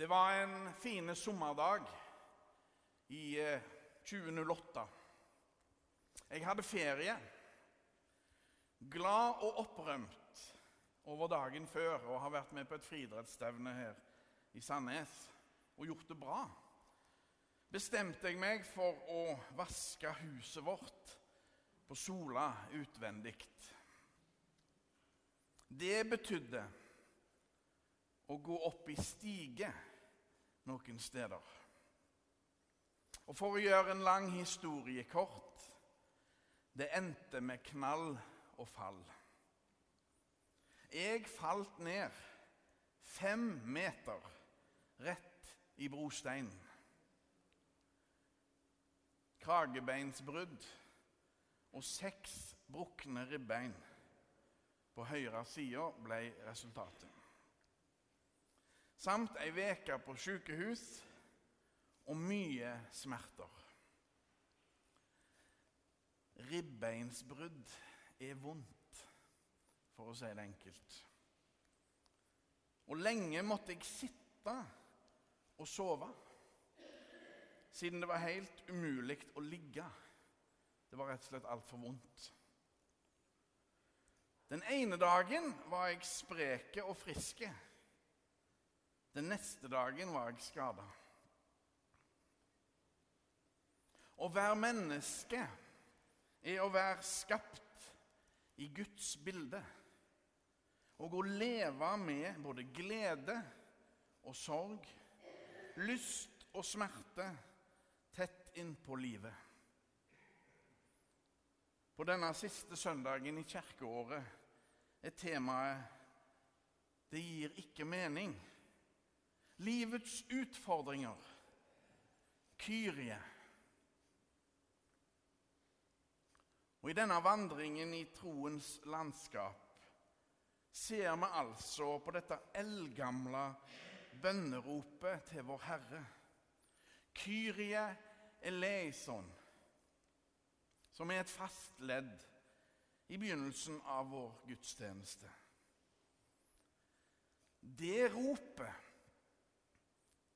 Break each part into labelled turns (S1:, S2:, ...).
S1: Det var en fin sommerdag i eh, 2008. Jeg hadde ferie. Glad og opprømt over dagen før og har vært med på et friidrettsstevne her i Sandnes og gjort det bra. Bestemte jeg meg for å vaske huset vårt på Sola utvendig. Det betydde å gå opp i stige noen steder. Og for å gjøre en lang historie kort det endte med knall og fall. Jeg falt ned fem meter rett i brosteinen. Kragebeinsbrudd og seks brukne ribbein på høyre side ble resultatet. Samt ei uke på sykehus og mye smerter. Ribbeinsbrudd er vondt, for å si det enkelt. Og lenge måtte jeg sitte og sove, siden det var helt umulig å ligge. Det var rett og slett altfor vondt. Den ene dagen var jeg spreke og friske. Den neste dagen var jeg skada. Å være menneske er å være skapt i Guds bilde. Og å leve med både glede og sorg, lyst og smerte tett innpå livet. På denne siste søndagen i kirkeåret er temaet 'Det gir ikke mening'. Livets utfordringer. Kyrie. Og I denne vandringen i troens landskap ser vi altså på dette eldgamle bønneropet til vår Herre. Kyrie eleison, som er et fast ledd i begynnelsen av vår gudstjeneste. Det ropet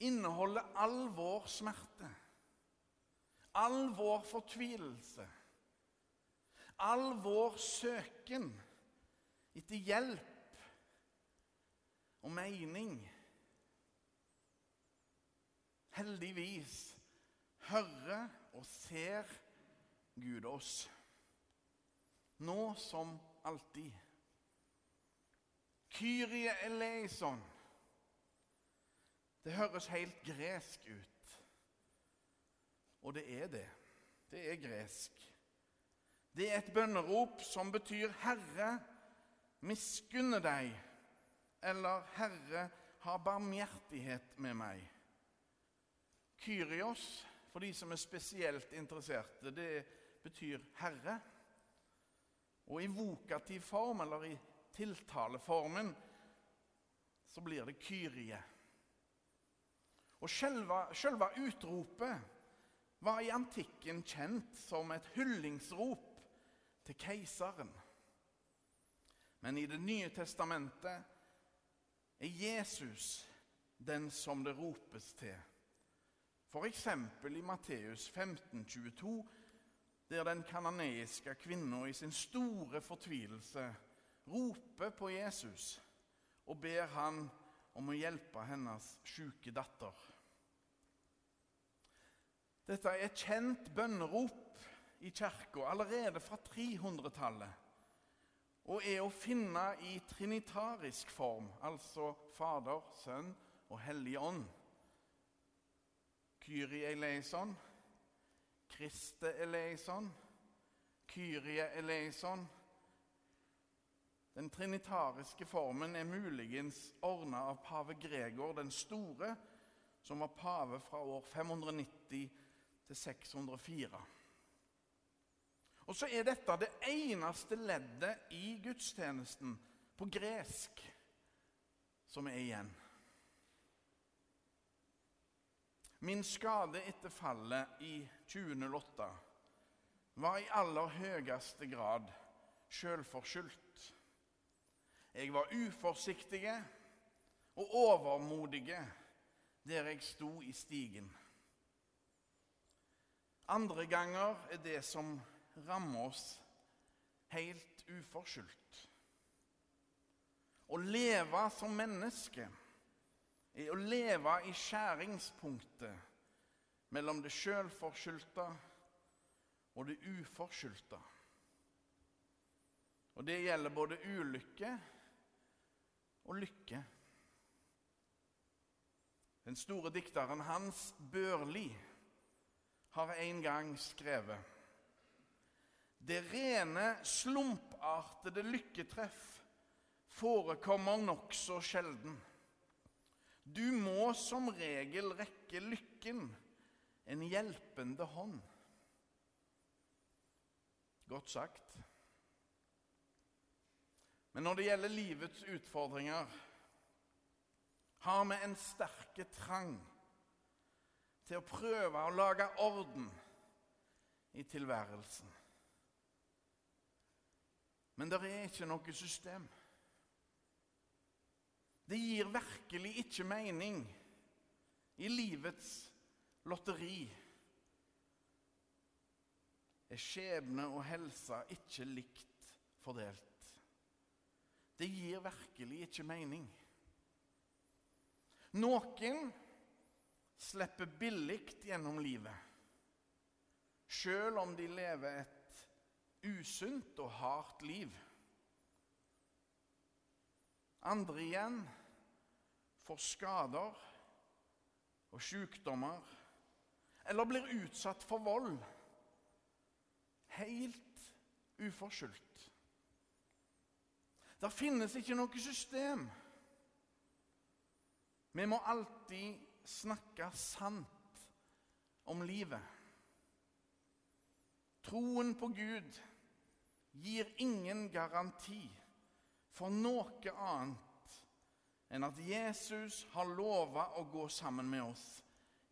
S1: inneholder all vår smerte, all vår fortvilelse all vår søken etter hjelp og mening. Heldigvis hører og ser Gud oss, nå som alltid. Kyrie eleison. Det høres helt gresk ut. Og det er det. Det er gresk. Det er et bønnerop som betyr 'Herre, miskunne deg', eller 'Herre, ha barmhjertighet med meg'. Kyrios, for de som er spesielt interesserte, det betyr 'Herre'. Og i vokativ form, eller i tiltaleformen, så blir det Kyrie. Og selve utropet var i antikken kjent som et hyllingsrop til keiseren. Men i Det nye testamentet er Jesus den som det ropes til. F.eks. i Matteus 15, 22, der den kanoneiske kvinna i sin store fortvilelse roper på Jesus og ber han om å hjelpe hennes syke datter. Dette er et kjent bønnerop i kirka allerede fra 300-tallet og er å finne i trinitarisk form, altså Fader, Sønn og Hellig Ånd. Kyrie eleison, Kriste eleison, Kyrie eleison. Den trinitariske formen er muligens ordna av pave Gregor den store, som var pave fra år 590 til 604. Og så er dette det eneste leddet i gudstjenesten på gresk som er igjen. Min skade etter fallet i 2008 var i aller høyeste grad sjølforskyldt. Jeg var uforsiktige og overmodige der jeg sto i stigen. Andre ganger er det som rammer oss, helt uforskyldt. Å leve som menneske er å leve i skjæringspunktet mellom det sjølforskyldte og det uforskyldte. Og det gjelder både ulykke og lykke. Den store dikteren Hans Børli har en gang skrevet Det rene, slumpartede lykketreff forekommer nokså sjelden. Du må som regel rekke lykken en hjelpende hånd. Godt sagt. Men når det gjelder livets utfordringer, har vi en sterke trang til å prøve å lage orden i tilværelsen. Men det er ikke noe system. Det gir virkelig ikke mening i livets lotteri. Er skjebne og helse ikke likt fordelt? Det gir virkelig ikke mening. Noen slipper billig gjennom livet, sjøl om de lever et usunt og hardt liv. Andre igjen får skader og sykdommer eller blir utsatt for vold helt uforskyldt. Det finnes ikke noe system. Vi må alltid snakke sant om livet. Troen på Gud gir ingen garanti for noe annet enn at Jesus har lova å gå sammen med oss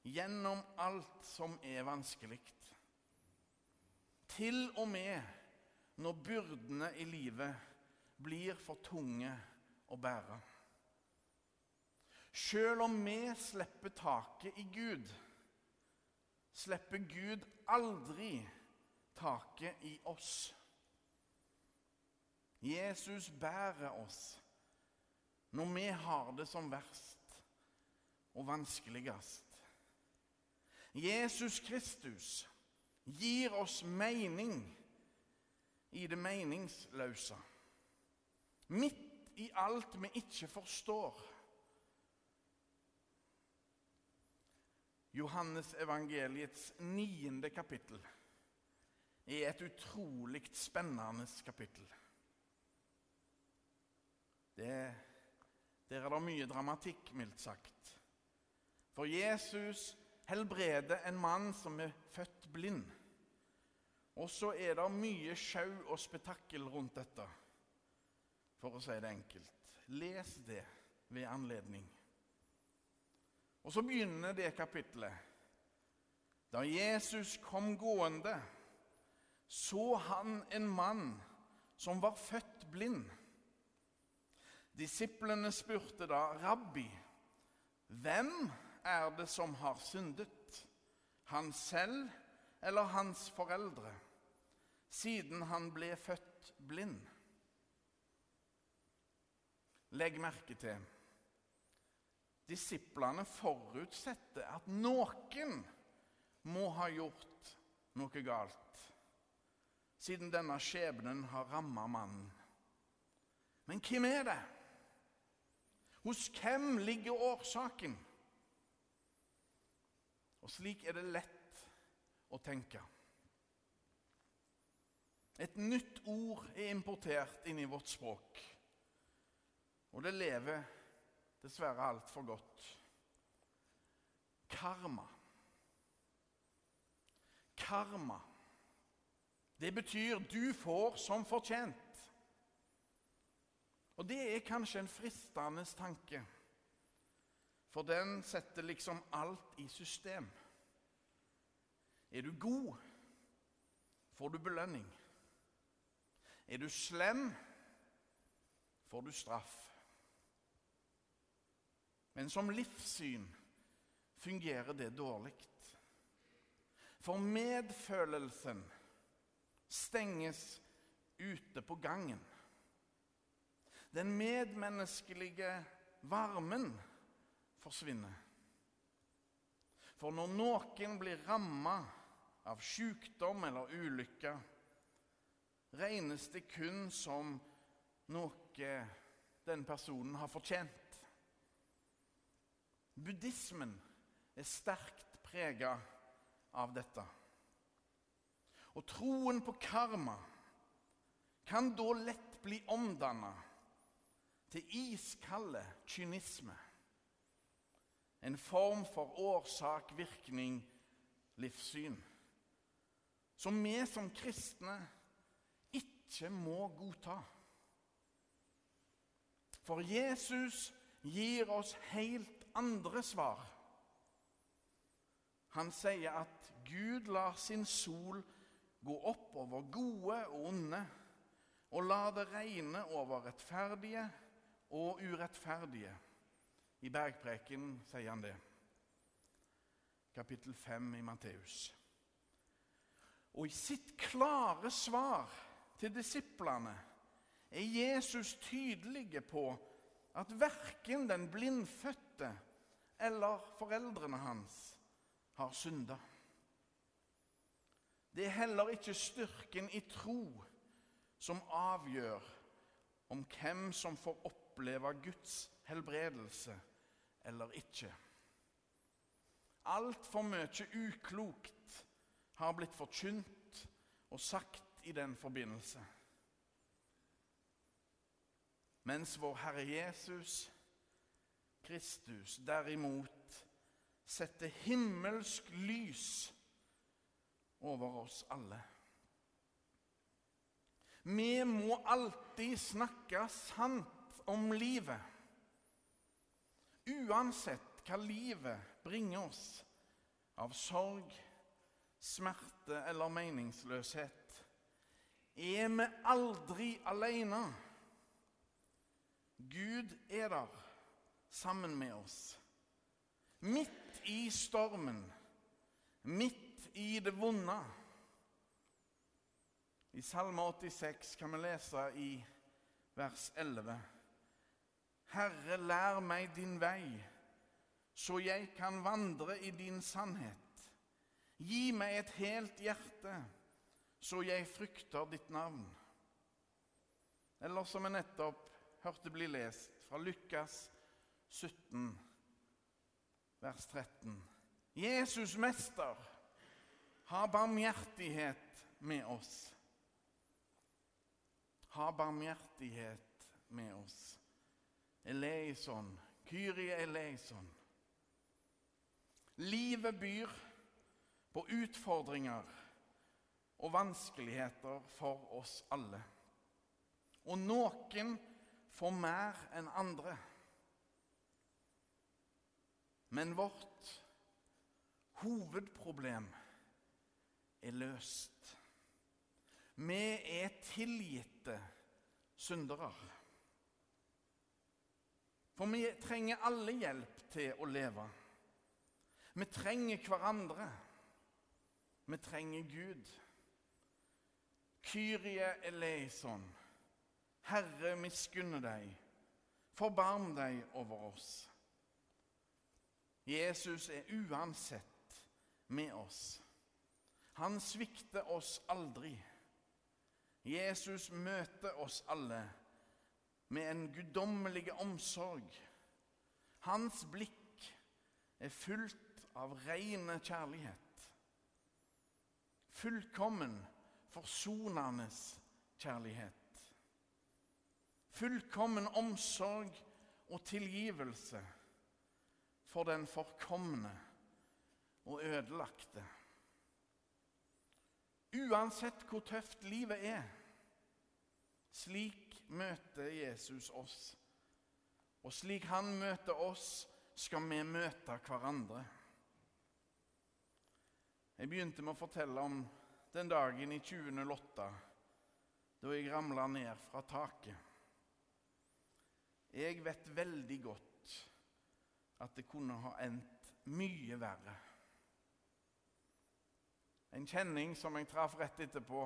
S1: gjennom alt som er vanskelig. Til og med når byrdene i livet blir for tunge å bære. Selv om vi slipper taket i Gud, slipper Gud aldri taket i oss. Jesus bærer oss når vi har det som verst og vanskeligst. Jesus Kristus gir oss mening i det meningsløse. Midt i alt vi ikke forstår. Johannes evangeliets niende kapittel er et utrolig spennende kapittel. Det, der er det mye dramatikk, mildt sagt. For Jesus helbreder en mann som er født blind. Og så er det mye sjau og spetakkel rundt dette for å si det enkelt. Les det ved anledning. Og så begynner det kapitlet. Da Jesus kom gående, så han en mann som var født blind. Disiplene spurte da, 'Rabbi, hvem er det som har syndet?' Han selv eller hans foreldre, siden han ble født blind? Legg merke til Disiplene forutsetter at noen må ha gjort noe galt, siden denne skjebnen har ramma mannen. Men hvem er det? Hos hvem ligger årsaken? Og slik er det lett å tenke. Et nytt ord er importert inn i vårt språk. Og det lever dessverre altfor godt. Karma. Karma. Det betyr 'du får som fortjent'. Og det er kanskje en fristende tanke, for den setter liksom alt i system. Er du god, får du belønning. Er du slem, får du straff. Men som livssyn fungerer det dårlig. For medfølelsen stenges ute på gangen. Den medmenneskelige varmen forsvinner. For når noen blir ramma av sykdom eller ulykke, regnes det kun som noe den personen har fortjent. Buddhismen er sterkt prega av dette. Og troen på karma kan da lett bli omdanna til iskalde kynisme. En form for årsak-virkning-livssyn som vi som kristne ikke må godta. For Jesus gir oss helt andre svar. Han sier at Gud lar sin sol gå opp over gode og onde, og lar det regne over rettferdige og urettferdige. I Bergpreken sier han det. Kapittel 5 i Matteus. Og i sitt klare svar til disiplene er Jesus tydelige på at verken den blindfødte eller foreldrene hans har synda. Det er heller ikke styrken i tro som avgjør om hvem som får oppleve Guds helbredelse eller ikke. Altfor mye uklokt har blitt forkynt og sagt i den forbindelse. Mens vår Herre Jesus Kristus derimot setter himmelsk lys over oss alle. Vi må alltid snakke sant om livet. Uansett hva livet bringer oss av sorg, smerte eller meningsløshet, er vi aldri alene. Gud er der sammen med oss. Midt i stormen, midt i det vonde. I Salme 86 kan vi lese i vers 11. Herre, lær meg din vei, så jeg kan vandre i din sannhet. Gi meg et helt hjerte, så jeg frykter ditt navn. Eller som vi nettopp hørte bli lest fra Lukas 17, vers 13. Jesus mester, ha barmhjertighet med oss. Ha barmhjertighet med oss. Eleison, Kyrie eleison. Livet byr på utfordringer og vanskeligheter for oss alle. Og noen får mer enn andre. Men vårt hovedproblem er løst. Vi er tilgitte syndere. For vi trenger alle hjelp til å leve. Vi trenger hverandre. Vi trenger Gud. Kyrie eleison. Herre, miskunne deg. Forbarm deg over oss. Jesus er uansett med oss. Han svikter oss aldri. Jesus møter oss alle med en guddommelig omsorg. Hans blikk er fullt av rene kjærlighet. Fullkommen, forsonende kjærlighet. Fullkommen omsorg og tilgivelse for den forkomne og ødelagte. Uansett hvor tøft livet er. Slik møter Jesus oss. Og slik han møter oss, skal vi møte hverandre. Jeg begynte med å fortelle om den dagen i 2008 da jeg ramla ned fra taket. Jeg vet veldig godt at det kunne ha endt mye verre. En kjenning som jeg traff rett etterpå,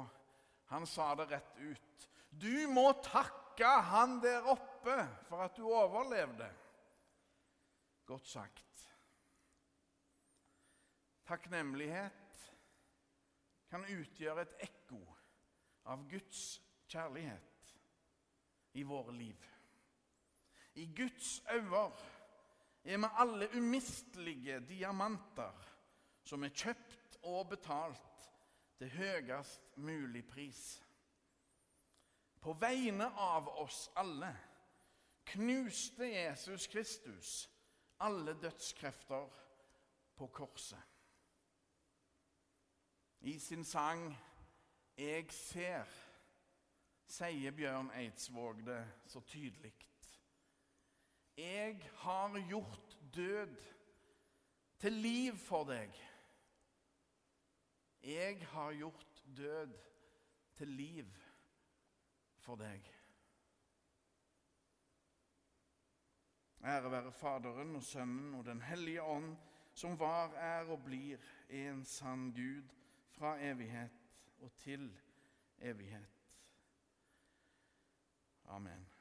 S1: han sa det rett ut. Du må takke han der oppe for at du overlevde. Godt sagt. Takknemlighet kan utgjøre et ekko av Guds kjærlighet i våre liv. I Guds øyne er vi alle umistelige diamanter som er kjøpt og betalt til høyest mulig pris. På vegne av oss alle knuste Jesus Kristus alle dødskrefter på korset. I sin sang 'Jeg ser' sier Bjørn Eidsvåg det så tydelig. Jeg har gjort død til liv for deg. Jeg har gjort død til liv for deg. Ære være Faderen og Sønnen og Den hellige ånd, som var, er og blir en sann Gud fra evighet og til evighet. Amen.